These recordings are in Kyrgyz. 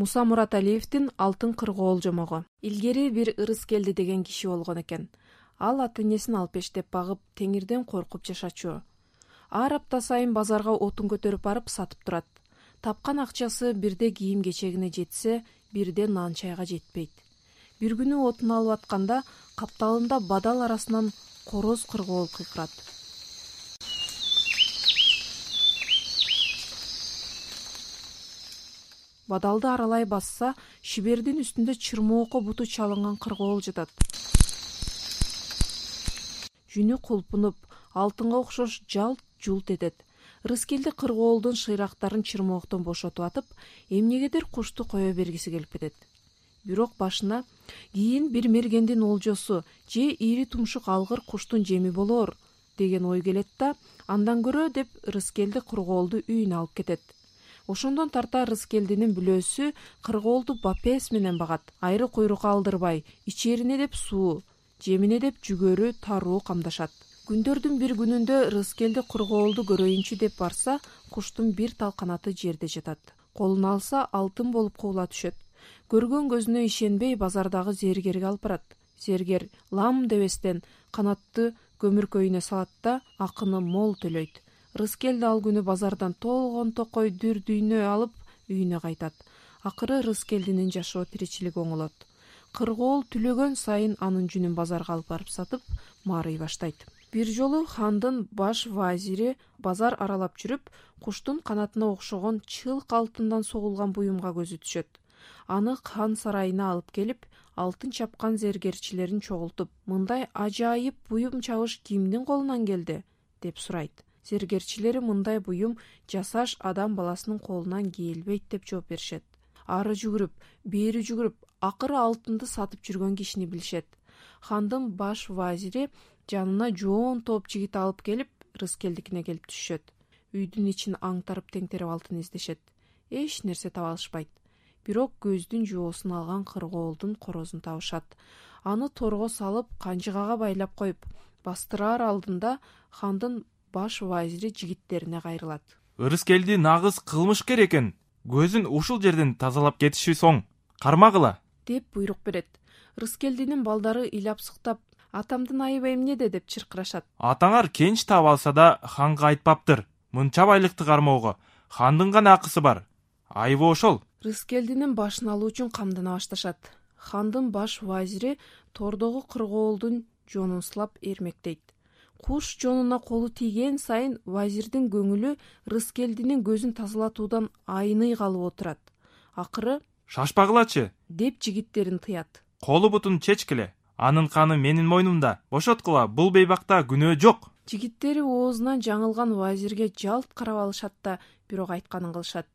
муса мураталиевдин алтын кыргоол жомогу илгери бир ырыскелди деген киши болгон экен. Ал ата энесин алпештеп багып теңирден коркуп жашачу. Ар апта сайын базарга отун көтөрүп барып сатып турат. Тапкан акчасы бирде кийим кечегине жетсе бирде нан чайга жетпейт. Бир күнү отун алып атканда капталында бадал арасынан короз кыргоол кыйкырат бадалды аралай басса шибердин үстүндө чырмоокко буту чалынган кыргоол жатат. Жүнү кулпунуп алтынга окшош жалт жулт этет. Ырыскелди кыргоолдун шыйрактарын чырмооктон бошотуп атып эмнегедир кушту кое бергиси келип кетет. Бирок башына кийин бир мергендин олжосу же ири тумшук алгыр куштун жеми болоор деген ой келет да андан көрө деп ырыскелди кыргоолду үйүнө алып кетет ошондон тарта рыскелдинин бүлөсү кыргоолду бапес менен багат. Айры куйрукка алдырбай ичерине деп суу жемине деп жүгөрү таруу камдашат. Күндөрдүн бир күнүндө рыскелди кыргоолду көрөйүнчү деп барса куштун бир тал канаты жерде жатат. Колуна алса алтын болуп кубула түшөт. Көргөн көзүнө ишенбей базардагы зергерге алып барат зергер лам дебестен канатты көмүркөйүнө салат да акыны мол төлөйт рыскелди ал күнү базардан толгон токой дүр дүйнө алып үйүнө кайтат. Акыры рыскелдинин жашоо тиричилиги оңолот. Кыргоол түлөгөн сайын анын жүнүн базарга алып барып сатып маарый баштайт. Бир жолу хандын баш вазири базар аралап жүрүп куштун канатына окшогон чылк алтындан согулган буюмга көзү түшөт. Аны хан сарайына алып келип алтын чапкан зергерчилерин чогултуп мындай ажайып буюм чабыш кимдин колунан келди деп сурайт зергерчилери мындай буюм жасаш адам баласынын колунан кийилбейт деп жооп беришет. Ары жүгүрүп бери жүгүрүп акыры алтынды сатып жүргөн кишини билишет. Хандын баш вазири жанына жоон топ жигит алып келип рыскелдикине келип түшүшөт. Үйдүн ичин аңтарып теңтерип алтын издешет. Эч нерсе таба алышпайт. Бирок көздүн жоосун алган кыргоолдун корозун табышат. Аны торго салып канжыгага байлап коюп бастыраар алдында хандын баш вазири жигиттерине кайрылат. Ырыскелди нагыз кылмышкер экен. Көзүн ушул жерден тазалап кетишибиз оң кармагыла деп буйрук берет. Рыскелдинин балдары ыйлап-сыктап атамдын айыбы эмнеде деп чыркырашат. Атаңар кенч таап алса да ханга айтпаптыр. Мынча байлыкты кармоого. Хандын гана акысы бар. Айыбы ошол. Рыскелдинин башын алуу үчүн камдана башташат. Хандын баш вазири тордогу кыргоолдун жонун сылап эрмектейт куш жонуна колу тийген сайын вазирдин көңүлү рыскелдинин көзүн тазалатуудан айный калып отурат. Акыры шашпагылачы? деп жигиттерин тыят. Колу бутун чечкиле. Анын каны менин мойнумда. Бошоткула. Бул бейбакта күнөө жок жигиттери оозунан жаңылган вазирге жалт карап алышат да бирок айтканын кылышат.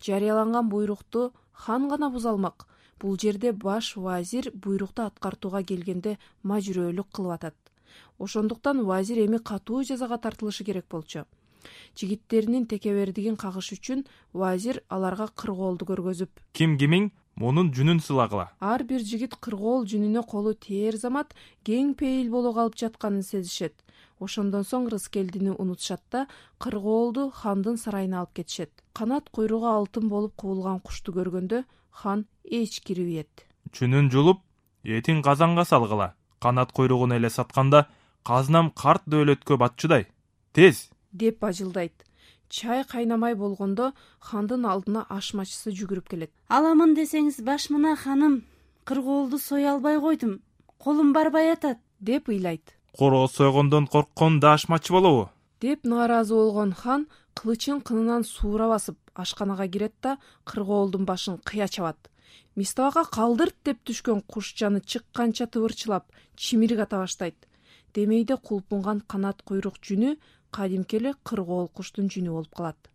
Жарыяланган буйрукту хан гана буза алмак бул жерде баш вазир буйрукту аткартууга келгенде мажүрөлүк кылып атат ошондуктан вазир эми катуу жазага тартылышы керек болчу. Жигиттеринин текебердигин кагыш үчүн вазир аларга кыргоолду көргөзүп. Ким кимиң мунун жүнүн сылагыла. Ар бир жигит кыргоол жүнүнө колу тээр замат кең пейил боло калып жатканын сезишет. Ошондон соң рыскелдини унутушат да кыргоолду хандын сарайына алып кетишет. Канат куйругу алтын болуп кубулган кушту көргөндө хан эч кирибейет жүнүн жулуп этин казанга салгыла канат куйругун эле сатканда казынам карт дөөлөткө батчудай тез. Деп бажылдайт. Чай кайнамай болгондо хандын алдына аш мачысы жүгүрүп келет. Аламын десеңиз баш мына ханым кыргоолду сое албай койдум колум барбай атат деп ыйлайт. Короз сойгондон корккон да ашмачы болобу. Деп нааразы болгон хан кылычын кынынан суура басып ашканага кирет да кыргоолдун башын кыя чабат мистабакка калдырт деп түшкөн куш жаны чыкканча тыбырчылап чимирик ата баштайт. Демейде кулпунган канат куйрук жүнү кадимки эле кыргоол куштун жүнү болуп калат